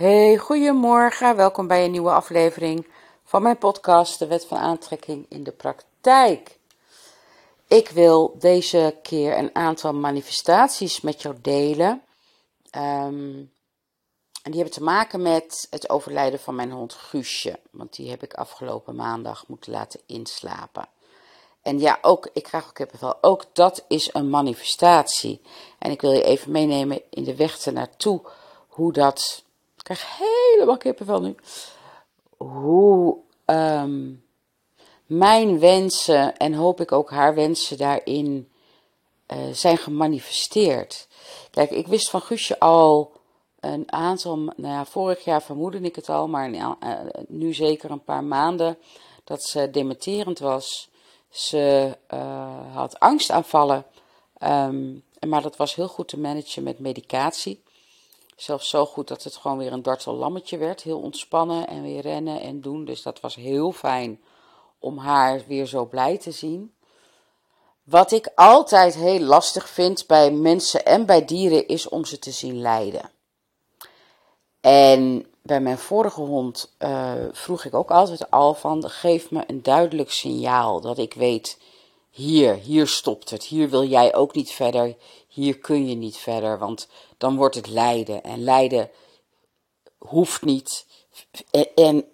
Hey, goedemorgen. Welkom bij een nieuwe aflevering van mijn podcast De Wet van Aantrekking in de Praktijk. Ik wil deze keer een aantal manifestaties met jou delen. Ehm, en die hebben te maken met het overlijden van mijn hond Guusje. Want die heb ik afgelopen maandag moeten laten inslapen. En ja, ook, ik krijg ook kippenvel, ook dat is een manifestatie. En ik wil je even meenemen in de weg ernaartoe, hoe dat, ik krijg helemaal kippenvel nu, hoe ehm, mijn wensen en hoop ik ook haar wensen daarin uh, zijn gemanifesteerd. Kijk, ik wist van Guusje al een aantal, nou ja, vorig jaar vermoedde ik het al, maar uh, nu zeker een paar maanden, dat ze dementerend was. Ze uh, had angstaanvallen, um, maar dat was heel goed te managen met medicatie. Zelfs zo goed dat het gewoon weer een dartellammetje werd. Heel ontspannen en weer rennen en doen. Dus dat was heel fijn om haar weer zo blij te zien. Wat ik altijd heel lastig vind bij mensen en bij dieren is om ze te zien lijden. En bij mijn vorige hond uh, vroeg ik ook altijd al van geef me een duidelijk signaal dat ik weet hier, hier stopt het, hier wil jij ook niet verder, hier kun je niet verder, want dan wordt het lijden en lijden hoeft niet en,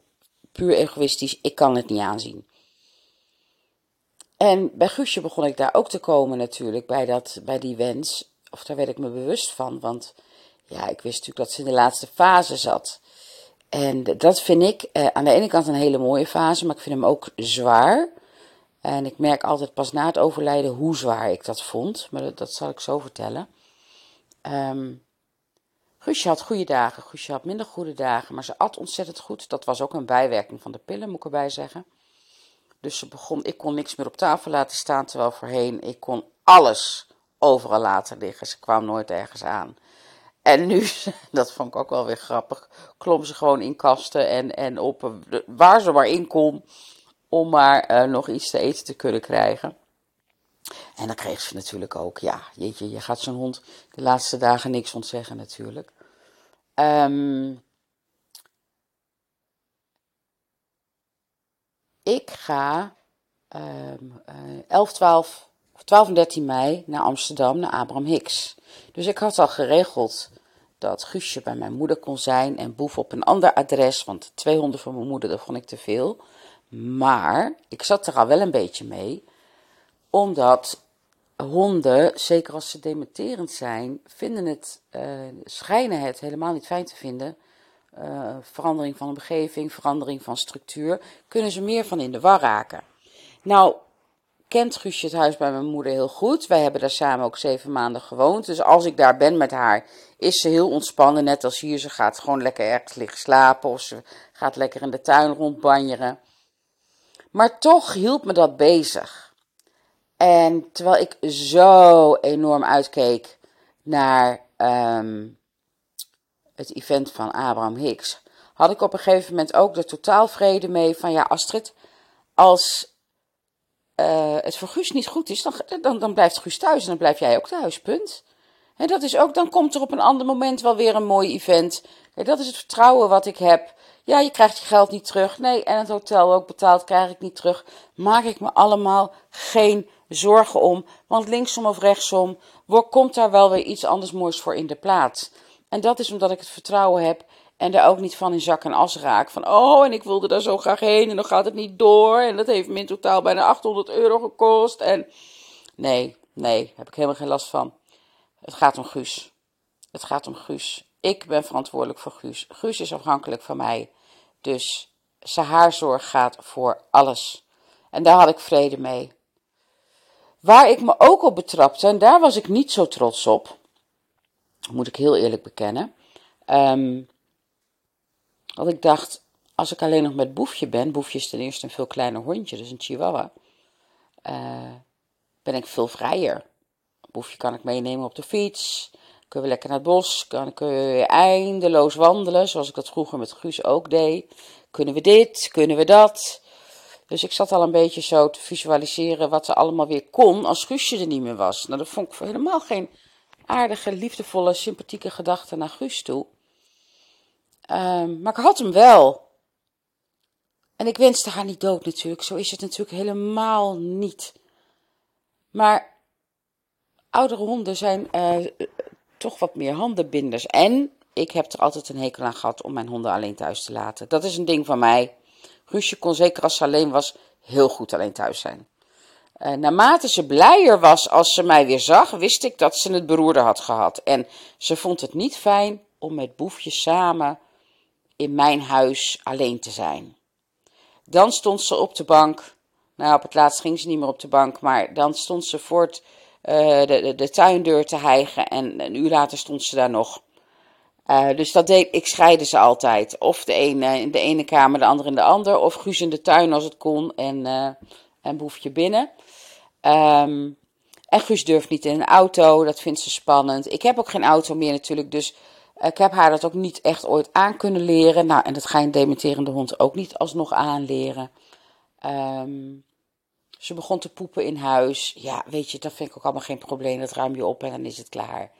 puur egoïstisch, ik kan het niet aanzien. En bij Guusje begon ik daar ook te komen natuurlijk, bij, dat, bij die wens. Of daar werd ik me bewust van, want ja, ik wist natuurlijk dat ze in de laatste fase zat. En dat vind ik eh, aan de ene kant een hele mooie fase, maar ik vind hem ook zwaar. En ik merk altijd pas na het overlijden hoe zwaar ik dat vond. Maar dat zal ik zo vertellen. Um, Guusje had goede dagen, Guusje had minder goede dagen, maar ze at ontzettend goed. Dat was ook een bijwerking van de pillen, moet ik erbij zeggen. Dus ze begon, ik kon niks meer op tafel laten staan, terwijl voorheen ik kon alles overal laten liggen. Ze kwam nooit ergens aan. En nu, dat vond ik ook wel weer grappig, klom ze gewoon in kasten en, en op waar ze maar in kon, om maar uh, nog iets te eten te kunnen krijgen. En dan kreeg ze natuurlijk ook, ja, jeetje, je gaat zo'n hond de laatste dagen niks ontzeggen natuurlijk. Um, ik ga um, uh, 11, 12, 12 en 13 mei naar Amsterdam, naar Abraham Hicks. Dus ik had al geregeld dat Guusje bij mijn moeder kon zijn en Boef op een ander adres, want twee honden van mijn moeder, dat vond ik te veel. Maar ik zat er al wel een beetje mee, omdat honden, zeker als ze dementerend zijn, vinden het, uh, schijnen het helemaal niet fijn te vinden. Uh, verandering van omgeving, verandering van structuur, kunnen ze meer van in de war raken. Nou, kent Guusje het huis bij mijn moeder heel goed. Wij hebben daar samen ook zeven maanden gewoond. Dus als ik daar ben met haar, is ze heel ontspannen. Net als hier. Ze gaat gewoon lekker ergens liggen slapen. Of ze gaat lekker in de tuin rondbanjeren. Maar toch hield me dat bezig. En terwijl ik zo enorm uitkeek naar um, het event van Abraham Hicks, had ik op een gegeven moment ook de totaal vrede mee van ja, Astrid, als uh, het voor Guus niet goed is, dan, dan, dan blijft Guus thuis en dan blijf jij ook thuis, punt. En dat is ook, dan komt er op een ander moment wel weer een mooi event. Kijk, dat is het vertrouwen wat ik heb. Ja, je krijgt je geld niet terug. Nee, en het hotel ook betaald krijg ik niet terug. Maak ik me allemaal geen zorgen om. Want linksom of rechtsom komt daar wel weer iets anders moois voor in de plaats. En dat is omdat ik het vertrouwen heb en daar ook niet van in zak en as raak. Van, oh, en ik wilde daar zo graag heen en dan gaat het niet door. En dat heeft me in totaal bijna 800 euro gekost. En nee, nee, heb ik helemaal geen last van. Het gaat om Guus. Het gaat om Guus. Ik ben verantwoordelijk voor Guus. Guus is afhankelijk van mij. Dus zijn haarzorg gaat voor alles. En daar had ik vrede mee. Waar ik me ook op betrapte, en daar was ik niet zo trots op, moet ik heel eerlijk bekennen. Want ik dacht, als ik alleen nog met Boefje ben, Boefje is ten eerste een veel kleiner hondje, dus een chihuahua, uh, ben ik veel vrijer. Boefje kan ik meenemen op de fiets, kunnen we lekker naar het bos, kan, kunnen we eindeloos wandelen, zoals ik dat vroeger met Guus ook deed. Kunnen we dit, kunnen we dat. Dus ik zat al een beetje zo te visualiseren wat er allemaal weer kon als Guusje er niet meer was. Nou, dat vond ik helemaal geen aardige, liefdevolle, sympathieke gedachte naar Guus toe. Ehm, maar ik had hem wel. En ik wenste haar niet dood natuurlijk. Zo is het natuurlijk helemaal niet. Maar oudere honden zijn uh, toch wat meer handenbinders. En ik heb er altijd een hekel aan gehad om mijn honden alleen thuis te laten. Dat is een ding van mij. Guusje kon zeker als ze alleen was heel goed alleen thuis zijn. Uh, naarmate ze blijer was als ze mij weer zag, wist ik dat ze het beroerde had gehad. En ze vond het niet fijn om met Boefje samen in mijn huis alleen te zijn. Dan stond ze op de bank. Nou, op het laatst ging ze niet meer op de bank, maar dan stond ze voor uh, de, de, de, tuindeur te hijgen en een uur later stond ze daar nog. Uh, dus dat deed, ik scheide ze altijd. Of de ene in de ene kamer, de andere in de andere. Of Guus in de tuin als het kon en, uh, en Boefje binnen. Um, en Guus durft niet in een auto, dat vindt ze spannend. Ik heb ook geen auto meer natuurlijk, dus ik heb haar dat ook niet echt ooit aan kunnen leren. Nou, en dat ga je een dementerende hond ook niet alsnog aanleren. Um, ze begon te poepen in huis. Ja, weet je, dat vind ik ook allemaal geen probleem. Dat ruim je op en dan is het klaar.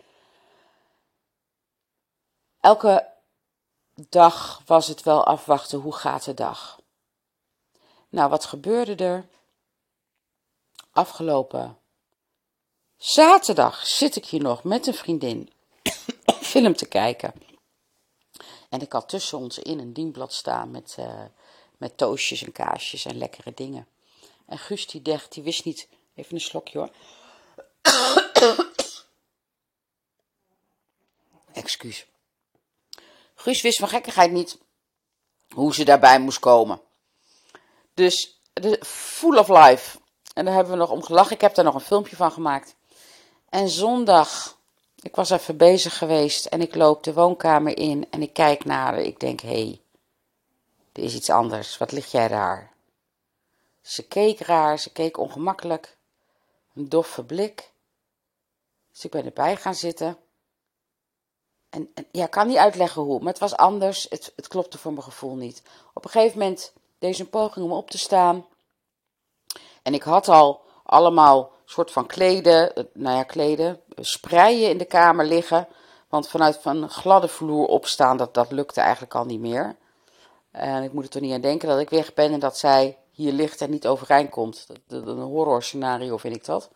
Elke dag was het wel afwachten, hoe gaat de dag? Nou, wat gebeurde er? Afgelopen zaterdag zit ik hier nog met een vriendin film te kijken. En ik had tussen ons in een dienblad staan met, uh, met toastjes en kaasjes en lekkere dingen. En Guus dacht, die wist niet, even een slokje hoor. Excuus. Guus wist van gekkigheid niet hoe ze daarbij moest komen. Dus de Full of Life. En daar hebben we nog om gelachen. Ik heb daar nog een filmpje van gemaakt. En zondag, ik was even bezig geweest en ik loop de woonkamer in en ik kijk naar haar. Ik denk, hé, hey, er is iets anders. Wat lig jij daar? Ze keek raar, ze keek ongemakkelijk. Een doffe blik. Dus ik ben erbij gaan zitten. En, en ja, ik kan niet uitleggen hoe, maar het was anders. Het, het klopte voor mijn gevoel niet. Op een gegeven moment deed een poging om op te staan. En ik had al allemaal soort van kleden, eh, nou ja, kleden, spreien in de kamer liggen. Want vanuit van gladde vloer opstaan, dat, dat lukte eigenlijk al niet meer. En ik moet er toch niet aan denken dat ik weg ben en dat zij hier ligt en niet overeind komt. Een horror scenario vind ik dat.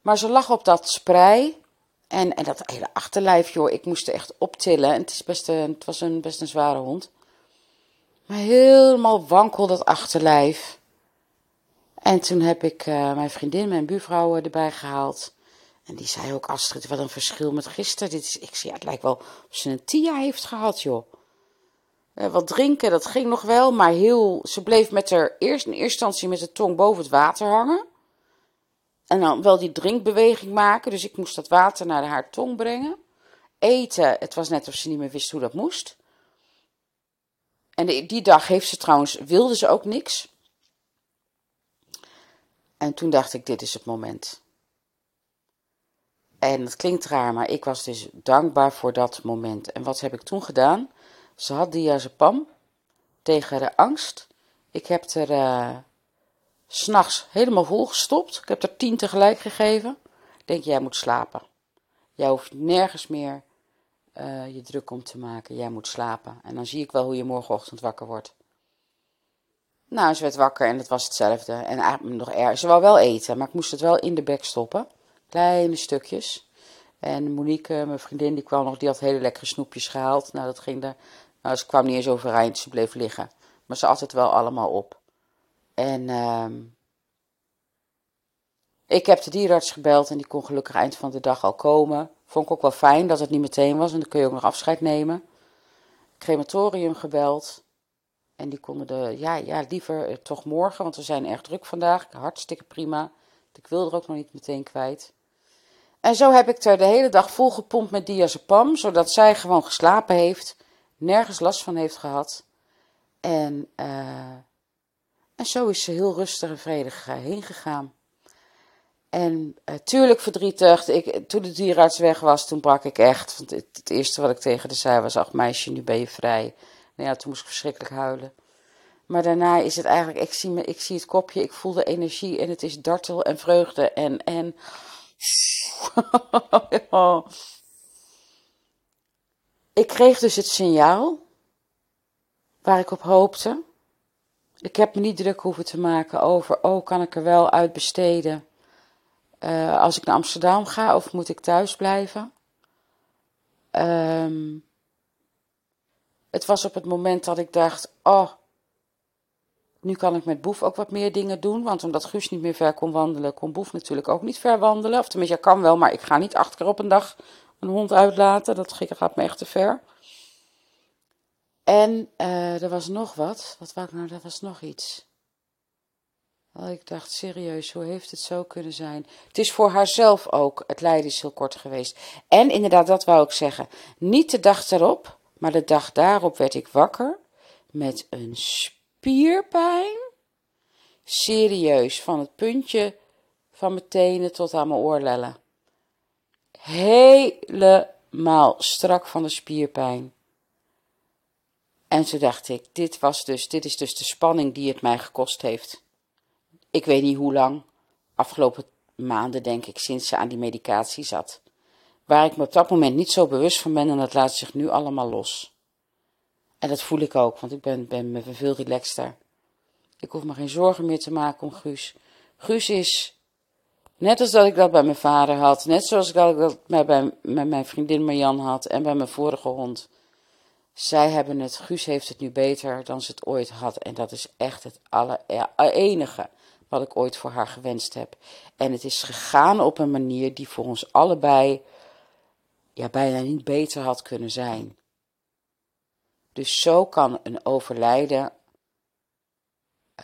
Maar ze lag op dat sprei. En, en dat hele achterlijf, joh, ik moest er echt optillen. En het, is best een, het was een, best een zware hond. Maar helemaal wankel dat achterlijf. En toen heb ik uh, mijn vriendin, mijn buurvrouw eh, erbij gehaald. En die zei ook, Astrid, wat een verschil met gisteren. Dit is, ik ja, het lijkt wel of ze een TIA heeft gehad, joh. Uh, wat drinken, dat ging nog wel, maar heel, ze bleef met haar eerst in eerste instantie met de tong boven het water hangen. En dan wel die drinkbeweging maken, dus ik moest dat water naar haar tong brengen. Eten, het was net of ze niet meer wist hoe dat moest. En die dag heeft ze trouwens, wilde ze ook niks. En toen dacht ik, dit is het moment. En het klinkt raar, maar ik was dus dankbaar voor dat moment. En wat heb ik toen gedaan? Ze had diazepam tegen de angst. Ik heb er uh, s'nachts helemaal vol gestopt. Ik heb er tien tegelijk gegeven. Ik denk, jij moet slapen. Jij hoeft nergens meer uh, je druk om te maken. Jij moet slapen. En dan zie ik wel hoe je morgenochtend wakker wordt. Nou, ze werd wakker en het was hetzelfde. En eigenlijk nog erg. Ze wou wel eten, maar ik moest het wel in de bek stoppen. Kleine stukjes. En Monique, mijn vriendin, die kwam nog, die had hele lekkere snoepjes gehaald. Nou, dat ging er. Nou, ze kwam niet eens overeind, ze bleef liggen. Maar ze at het wel allemaal op. En uh, ik heb de dierenarts gebeld en die kon gelukkig eind van de dag al komen. Vond ik ook wel fijn dat het niet meteen was en dan kun je ook nog afscheid nemen. Crematorium gebeld. En die konden de, ja, ja, liever eh, toch morgen, want we zijn erg druk vandaag. Hartstikke prima. Ik wil er ook nog niet meteen kwijt. En zo heb ik er de hele dag vol gepompt met diazepam, zodat zij gewoon geslapen heeft, nergens last van heeft gehad. En, uh, en zo is ze heel rustig en vredig heen gegaan. En uh, tuurlijk verdrietig. Ik, toen de dierenarts weg was, toen brak ik echt. Want het, het eerste wat ik tegen haar zei was: Ach, meisje, nu ben je vrij. Nou ja, toen moest ik verschrikkelijk huilen. Maar daarna is het eigenlijk, ik zie, me, ik zie het kopje, ik voel de energie en het is dartel en vreugde en, en ik kreeg dus het signaal waar ik op hoopte. Ik heb me niet druk hoeven te maken over, oh, kan ik er wel uit besteden uh, als ik naar Amsterdam ga of moet ik thuis blijven? Um, het was op het moment dat ik dacht, oh, nu kan ik met Boef ook wat meer dingen doen. Want omdat Guus niet meer ver kon wandelen, kon Boef natuurlijk ook niet ver wandelen. Of tenminste, hij kan wel, maar ik ga niet acht keer op een dag een hond uitlaten. Dat gaat me echt te ver. En uh, er was nog wat. Wat wou ik nou? Er was nog iets. Oh, ik dacht, serieus, hoe heeft het zo kunnen zijn? Het is voor haarzelf ook, het lijden is heel kort geweest. En inderdaad, dat wou ik zeggen. Niet de dag erop, maar de dag daarop werd ik wakker met een spierpijn. Serieus, van het puntje van mijn tenen tot aan mijn oorlellen. Helemaal strak van de spierpijn. En toen dacht ik, dit, was dus, dit is dus de spanning die het mij gekost heeft. Ik weet niet hoe lang, afgelopen maanden denk ik, sinds ze aan die medicatie zat. Waar ik me op dat moment niet zo bewust van ben en dat laat zich nu allemaal los. En dat voel ik ook, want ik ben, ben me veel relaxter. Ik hoef me geen zorgen meer te maken om Guus. Guus is, net als dat ik dat bij mijn vader had, net zoals ik dat bij, met mijn vriendin Marjan had en bij mijn vorige hond. Zij hebben het, Guus heeft het nu beter dan ze het ooit had. En dat is echt het aller, enige wat ik ooit voor haar gewenst heb. En het is gegaan op een manier die voor ons allebei ja, bijna niet beter had kunnen zijn. Dus zo kan een overlijden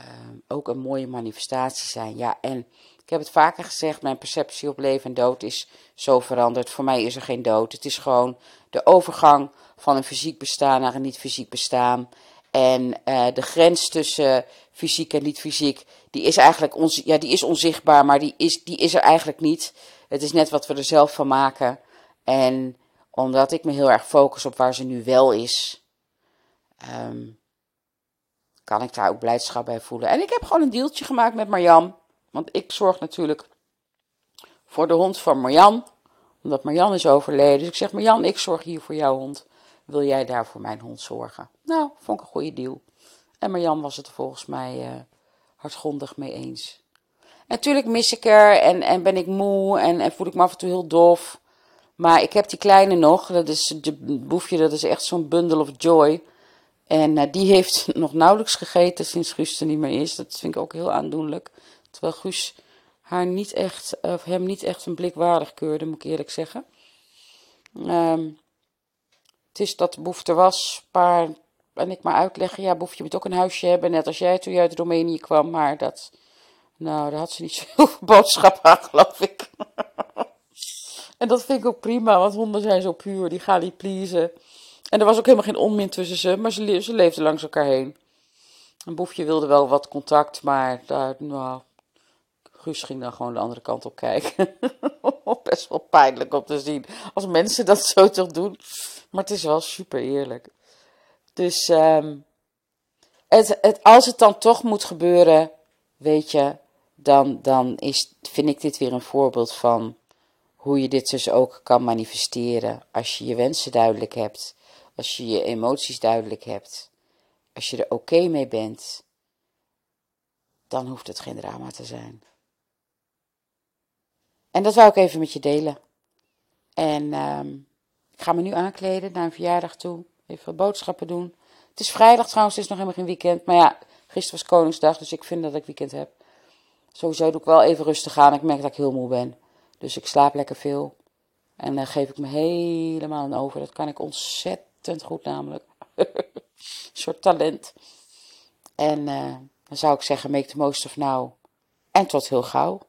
uh, ook een mooie manifestatie zijn. Ja, en ik heb het vaker gezegd, mijn perceptie op leven en dood is zo veranderd. Voor mij is er geen dood. Het is gewoon de overgang van een fysiek bestaan naar een niet-fysiek bestaan. En uh, de grens tussen fysiek en niet-fysiek, die is eigenlijk ons, ja, die is onzichtbaar, maar die is, die is er eigenlijk niet. Het is net wat we er zelf van maken. En omdat ik me heel erg focus op waar ze nu wel is, um, kan ik daar ook blijdschap bij voelen. En ik heb gewoon een deeltje gemaakt met Marjan. Want ik zorg natuurlijk voor de hond van Marjan. Omdat Marjan is overleden. Dus ik zeg, Marjan, ik zorg hier voor jouw hond. Wil jij daar voor mijn hond zorgen? Nou, vond ik een goede deal. En Marjan was het er volgens mij uh, hardgrondig mee eens. natuurlijk mis ik er en, en ben ik moe en, en voel ik me af en toe heel dof. Maar ik heb die kleine nog. Dat is de boefje, dat is echt zo'n bundle of joy. En uh, die heeft nog nauwelijks gegeten sinds Guus er niet meer is. Dat vind ik ook heel aandoenlijk. Terwijl Guus haar niet echt, of hem niet echt een blik waardig keurde, moet ik eerlijk zeggen. Um, het is dat de behoefte was, paar, en ik maar uitleggen, ja, Boef, je moet ook een huisje hebben, net als jij toen je uit Roemenië kwam, maar dat, nou, daar had ze niet zoveel boodschap aan, geloof ik. en dat vind ik ook prima, want honden zijn zo puur, die gaan niet pleasen. En er was ook helemaal geen onmin tussen ze, maar ze, ze leefden langs elkaar heen. Een boefje wilde wel wat contact, maar daar, nou, Guus ging dan gewoon de andere kant op kijken. Best wel pijnlijk om te zien als mensen dat zo toch doen. Maar het is wel super eerlijk. Dus het, het, als het dan toch moet gebeuren, weet je, dan, dan is, vind ik dit weer een voorbeeld van hoe je dit dus ook kan manifesteren. Als je je wensen duidelijk hebt, als je je emoties duidelijk hebt, als je er oké mee bent, dan hoeft het geen drama te zijn. En dat wou ik even met je delen. En um, ik ga me nu aankleden naar een verjaardag toe. Even boodschappen doen. Het is vrijdag trouwens, het is nog helemaal geen weekend. Maar ja, gisteren was Koningsdag, dus ik vind dat ik weekend heb. Sowieso doe ik wel even rustig aan. Ik merk dat ik heel moe ben. Dus ik slaap lekker veel. En dan geef ik me helemaal aan over. Dat kan ik ontzettend goed namelijk. een soort talent. En uh, dan zou ik zeggen, make the most of now. En tot heel gauw.